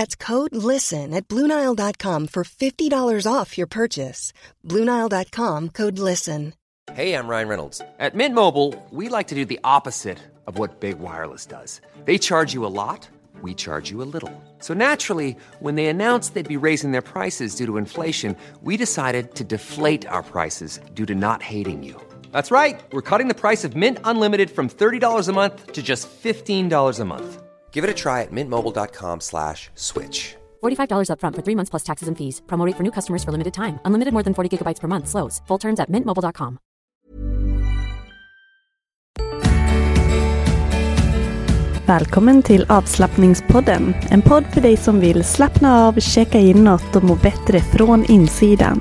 That's code LISTEN at Bluenile.com for $50 off your purchase. Bluenile.com code LISTEN. Hey, I'm Ryan Reynolds. At Mint Mobile, we like to do the opposite of what Big Wireless does. They charge you a lot, we charge you a little. So naturally, when they announced they'd be raising their prices due to inflation, we decided to deflate our prices due to not hating you. That's right. We're cutting the price of Mint Unlimited from $30 a month to just $15 a month. Give it a try at mintmobile.com slash switch. $45 upfront for three months plus taxes and fees. Promo rate for new customers for limited time. Unlimited more than 40 gigabytes per month. Slows. Full terms at mintmobile.com. Välkommen till avslappningspodden. En podd för dig som vill slappna av, checka in något och må bättre från insidan.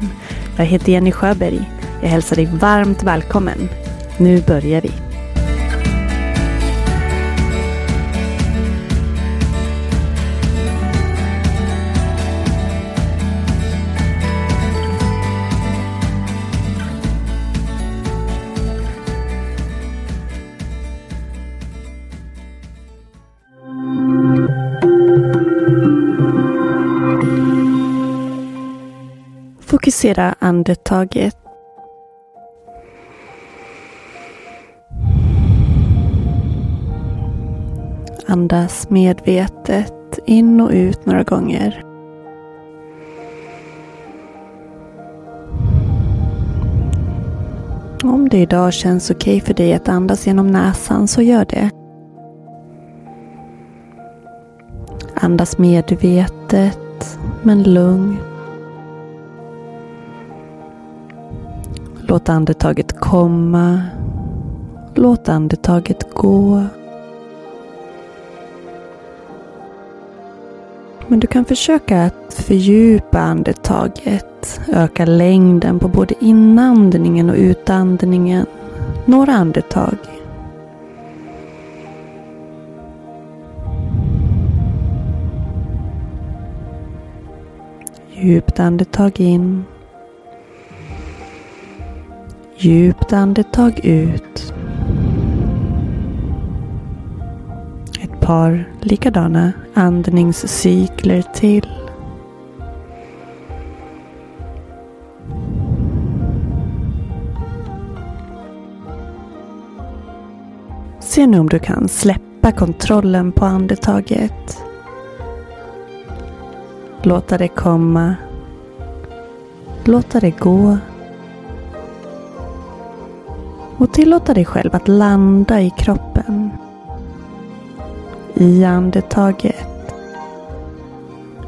Jag heter Jenny Sjöberg. Jag hälsar dig varmt välkommen. Nu börjar vi. Fokusera andetaget. Andas medvetet in och ut några gånger. Om det idag känns okej okay för dig att andas genom näsan så gör det. Andas medvetet men lugnt. Låt andetaget komma. Låt andetaget gå. Men du kan försöka att fördjupa andetaget. Öka längden på både inandningen och utandningen. Några andetag. Djupt andetag in. Djupt andetag ut. Ett par likadana andningscykler till. Se nu om du kan släppa kontrollen på andetaget. Låta det komma. Låta det gå och tillåta dig själv att landa i kroppen. I andetaget.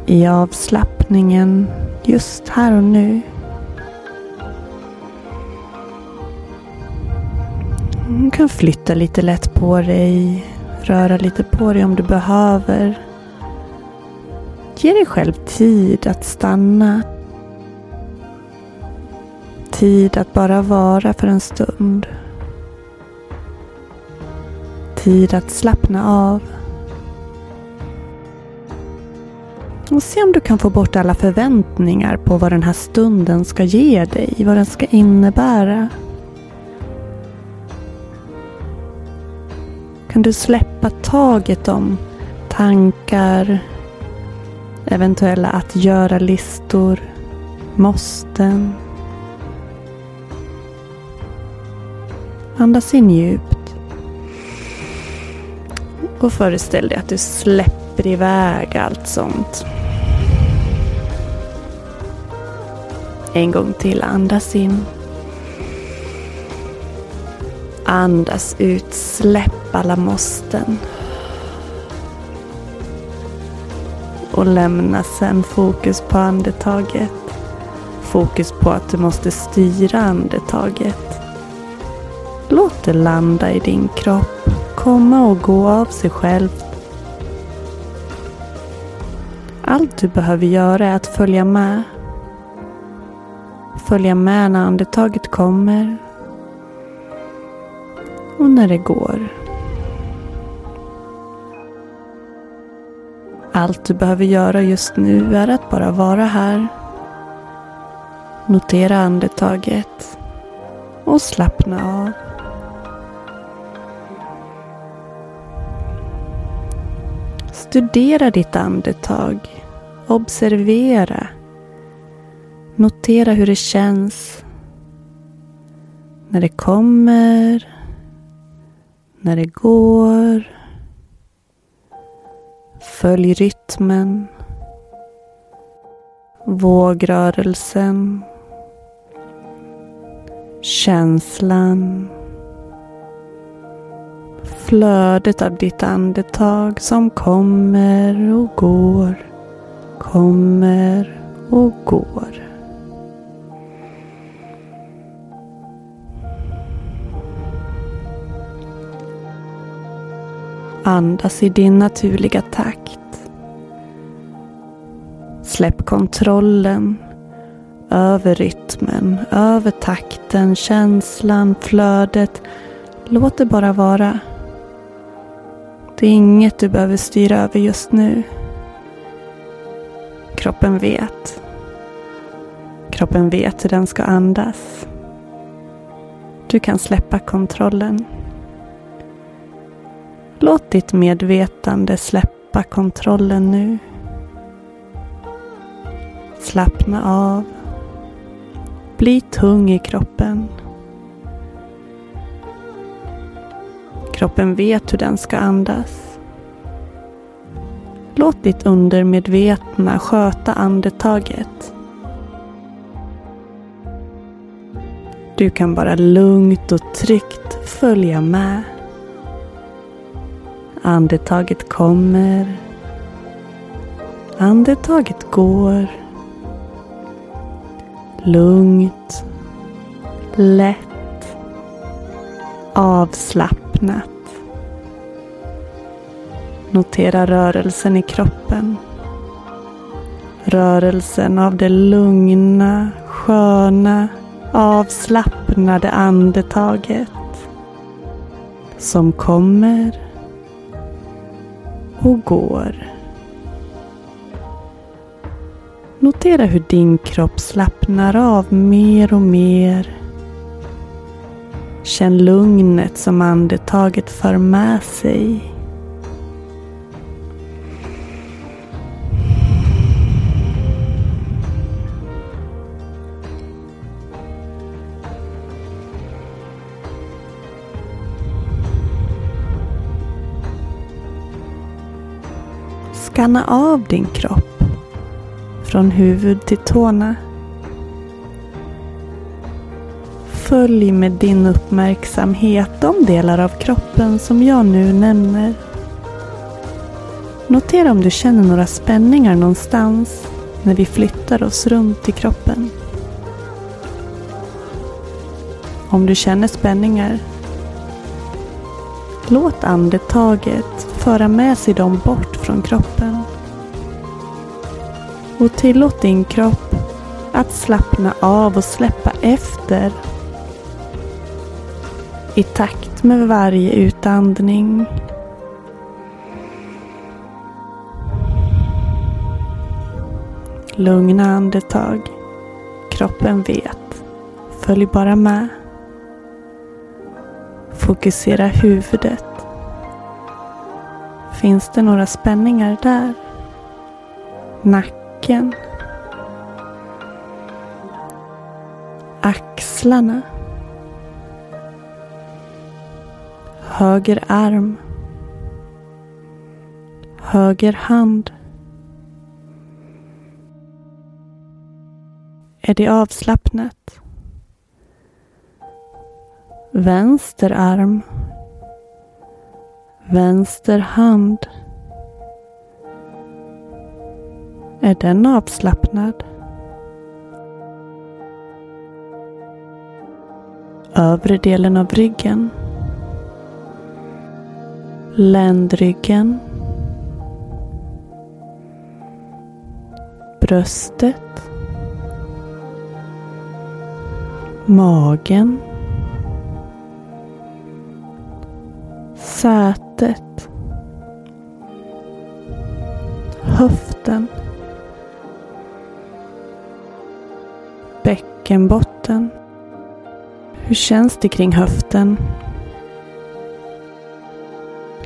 I avslappningen just här och nu. Du kan flytta lite lätt på dig. Röra lite på dig om du behöver. Ge dig själv tid att stanna. Tid att bara vara för en stund tid att slappna av. Och se om du kan få bort alla förväntningar på vad den här stunden ska ge dig, vad den ska innebära. Kan du släppa taget om tankar, eventuella att göra-listor, måsten. Andas in djupt. Och föreställ dig att du släpper iväg allt sånt. En gång till, andas in. Andas ut, släpp alla måsten. Och lämna sen fokus på andetaget. Fokus på att du måste styra andetaget. Låt det landa i din kropp, komma och gå av sig självt. Allt du behöver göra är att följa med. Följa med när andetaget kommer och när det går. Allt du behöver göra just nu är att bara vara här. Notera andetaget och slappna av. Studera ditt andetag. Observera. Notera hur det känns. När det kommer. När det går. Följ rytmen. Vågrörelsen. Känslan flödet av ditt andetag som kommer och går, kommer och går. Andas i din naturliga takt. Släpp kontrollen över rytmen, över takten, känslan, flödet. Låt det bara vara. Det är inget du behöver styra över just nu. Kroppen vet. Kroppen vet hur den ska andas. Du kan släppa kontrollen. Låt ditt medvetande släppa kontrollen nu. Slappna av. Bli tung i kroppen. Kroppen vet hur den ska andas. Låt ditt undermedvetna sköta andetaget. Du kan bara lugnt och tryggt följa med. Andetaget kommer. Andetaget går. Lugnt. Lätt. Avslappnat. Notera rörelsen i kroppen. Rörelsen av det lugna, sköna, avslappnade andetaget. Som kommer och går. Notera hur din kropp slappnar av mer och mer. Känn lugnet som andetaget för med sig. Skanna av din kropp. Från huvud till tårna. Följ med din uppmärksamhet de delar av kroppen som jag nu nämner. Notera om du känner några spänningar någonstans när vi flyttar oss runt i kroppen. Om du känner spänningar, låt andetaget föra med sig dem bort från kroppen. Och tillåt din kropp att slappna av och släppa efter i takt med varje utandning. Lugna andetag. Kroppen vet. Följ bara med. Fokusera huvudet. Finns det några spänningar där? Nacken. Axlarna. Höger arm. Höger hand. är det avslappnat. Vänster arm. Vänster hand. Är den avslappnad? Övre delen av ryggen. Ländryggen. Bröstet. Magen. Sätet. Höften. Bäckenbotten. Hur känns det kring höften?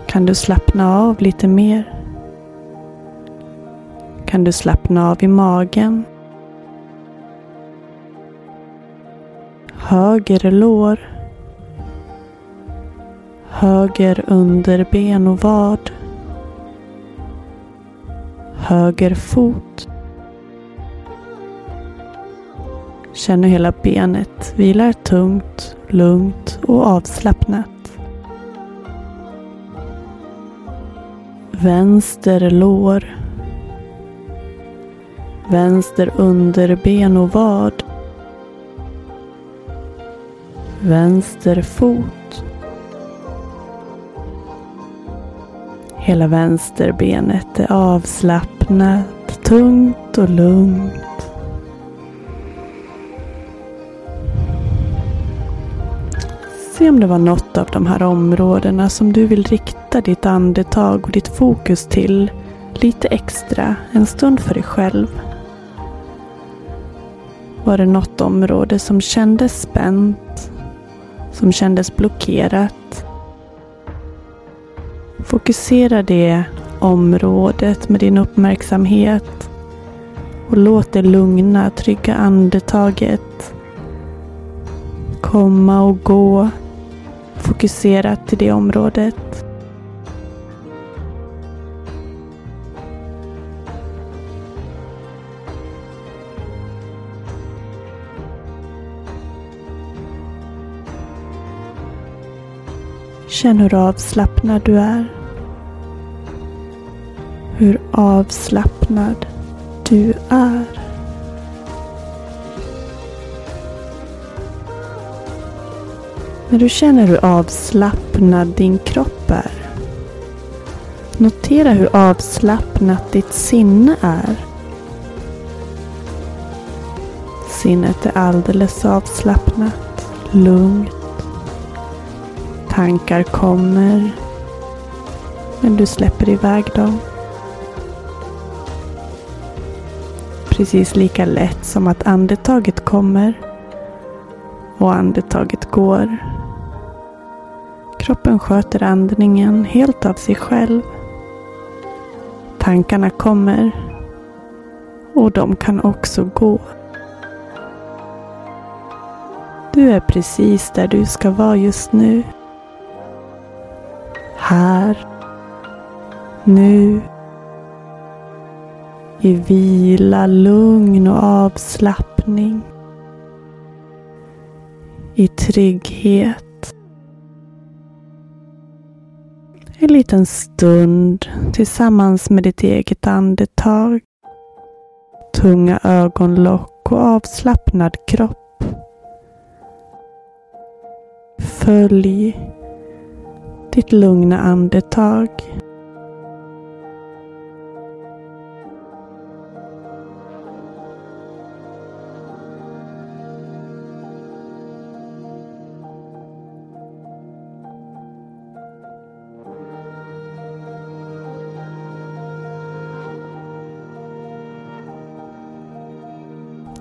Kan du slappna av lite mer? Kan du slappna av i magen? Höger lår. Höger underben och vad. Höger fot. Känn hur hela benet vilar tungt, lugnt och avslappnat. Vänster lår. Vänster underben och vad. Vänster fot. Hela vänsterbenet är avslappnat, tungt och lugnt. Se om det var något av de här områdena som du vill rikta ditt andetag och ditt fokus till lite extra en stund för dig själv. Var det något område som kändes spänt? Som kändes blockerat? Fokusera det området med din uppmärksamhet och låt det lugna, trygga andetaget komma och gå fokuserat till det området. Känn hur avslappnad du är. Hur avslappnad du är. När du känner hur avslappnad din kropp är. Notera hur avslappnat ditt sinne är. Sinnet är alldeles avslappnat, lugnt. Tankar kommer, men du släpper iväg dem. Precis lika lätt som att andetaget kommer och andetaget går. Kroppen sköter andningen helt av sig själv. Tankarna kommer och de kan också gå. Du är precis där du ska vara just nu. Här. Nu. I vila, lugn och avslappning. I trygghet. En liten stund tillsammans med ditt eget andetag. Tunga ögonlock och avslappnad kropp. Följ ditt lugna andetag.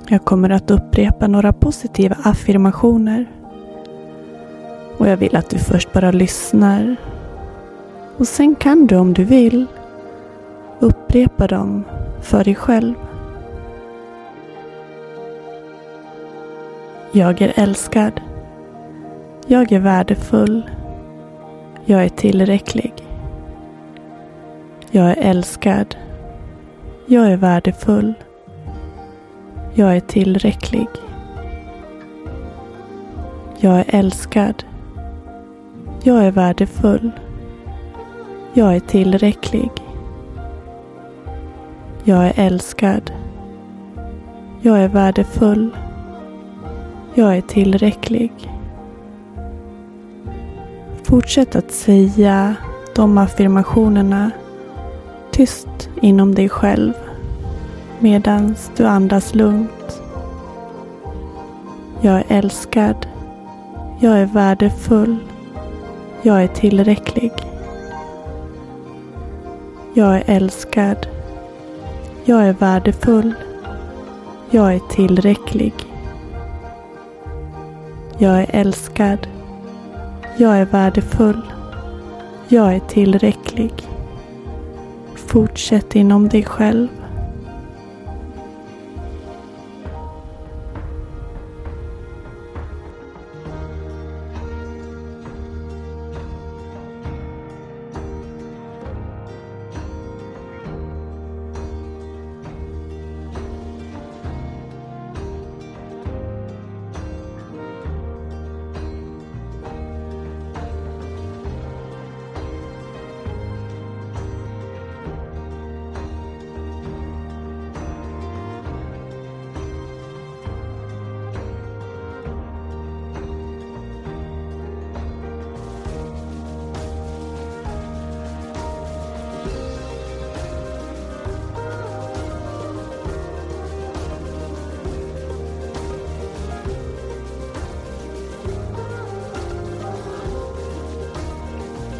Jag kommer att upprepa några positiva affirmationer. Och jag vill att du först bara lyssnar. Och sen kan du om du vill upprepa dem för dig själv. Jag är älskad. Jag är värdefull. Jag är tillräcklig. Jag är älskad. Jag är värdefull. Jag är tillräcklig. Jag är älskad. Jag är värdefull. Jag är tillräcklig. Jag är älskad. Jag är värdefull. Jag är tillräcklig. Fortsätt att säga de affirmationerna tyst inom dig själv medan du andas lugnt. Jag är älskad. Jag är värdefull. Jag är tillräcklig. Jag är älskad. Jag är värdefull. Jag är tillräcklig. Jag är älskad. Jag är värdefull. Jag är tillräcklig. Fortsätt inom dig själv.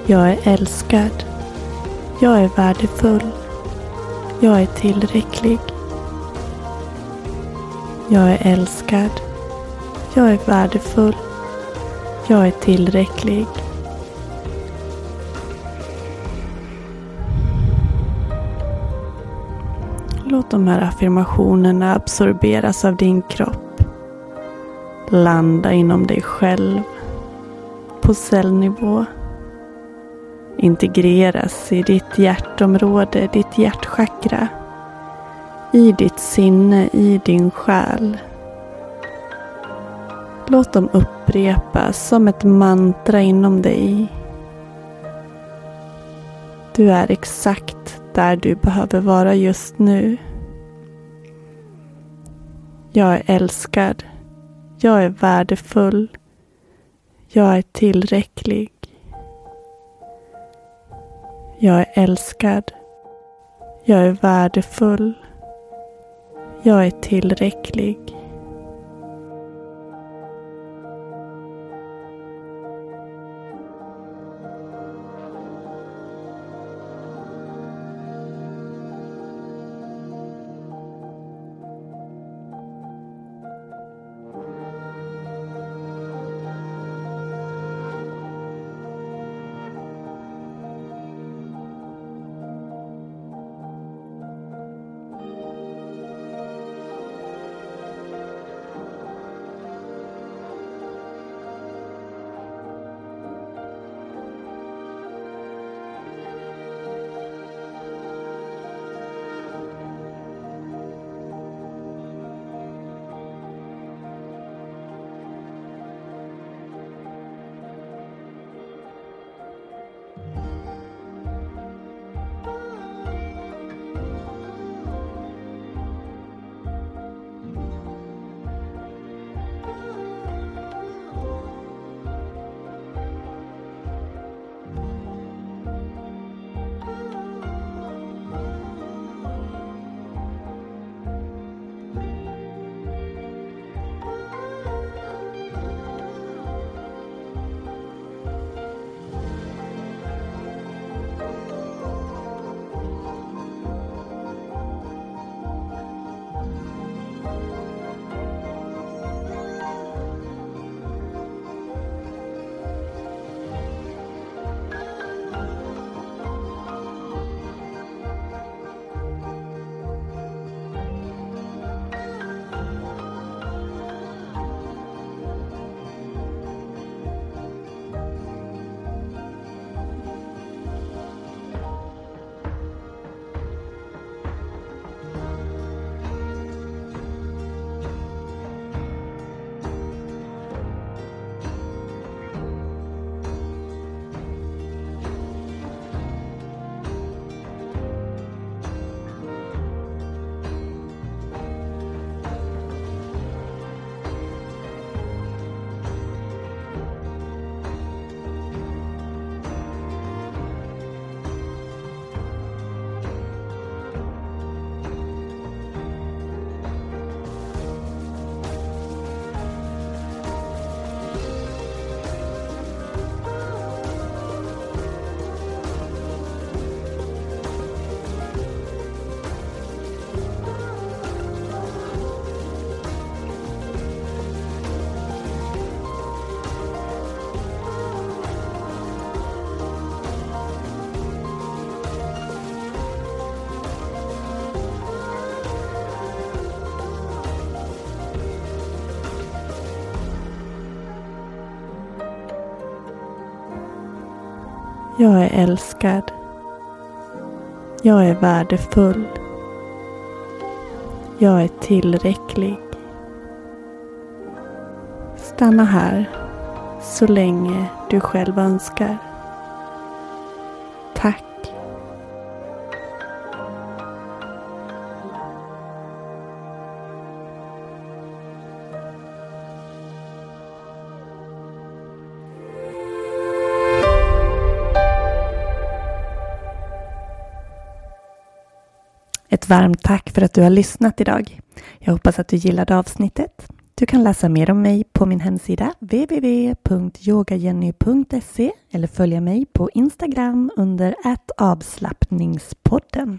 Jag är älskad. Jag är värdefull. Jag är tillräcklig. Jag är älskad. Jag är värdefull. Jag är tillräcklig. Låt de här affirmationerna absorberas av din kropp. Landa inom dig själv på cellnivå integreras i ditt hjärtområde, ditt hjärtchakra. I ditt sinne, i din själ. Låt dem upprepas som ett mantra inom dig. Du är exakt där du behöver vara just nu. Jag är älskad. Jag är värdefull. Jag är tillräcklig. Jag är älskad. Jag är värdefull. Jag är tillräcklig. Jag är älskad. Jag är värdefull. Jag är tillräcklig. Stanna här så länge du själv önskar. Tack. Ett varmt tack för att du har lyssnat idag. Jag hoppas att du gillade avsnittet. Du kan läsa mer om mig på min hemsida www.yogajenny.se eller följa mig på Instagram under avslappningspodden.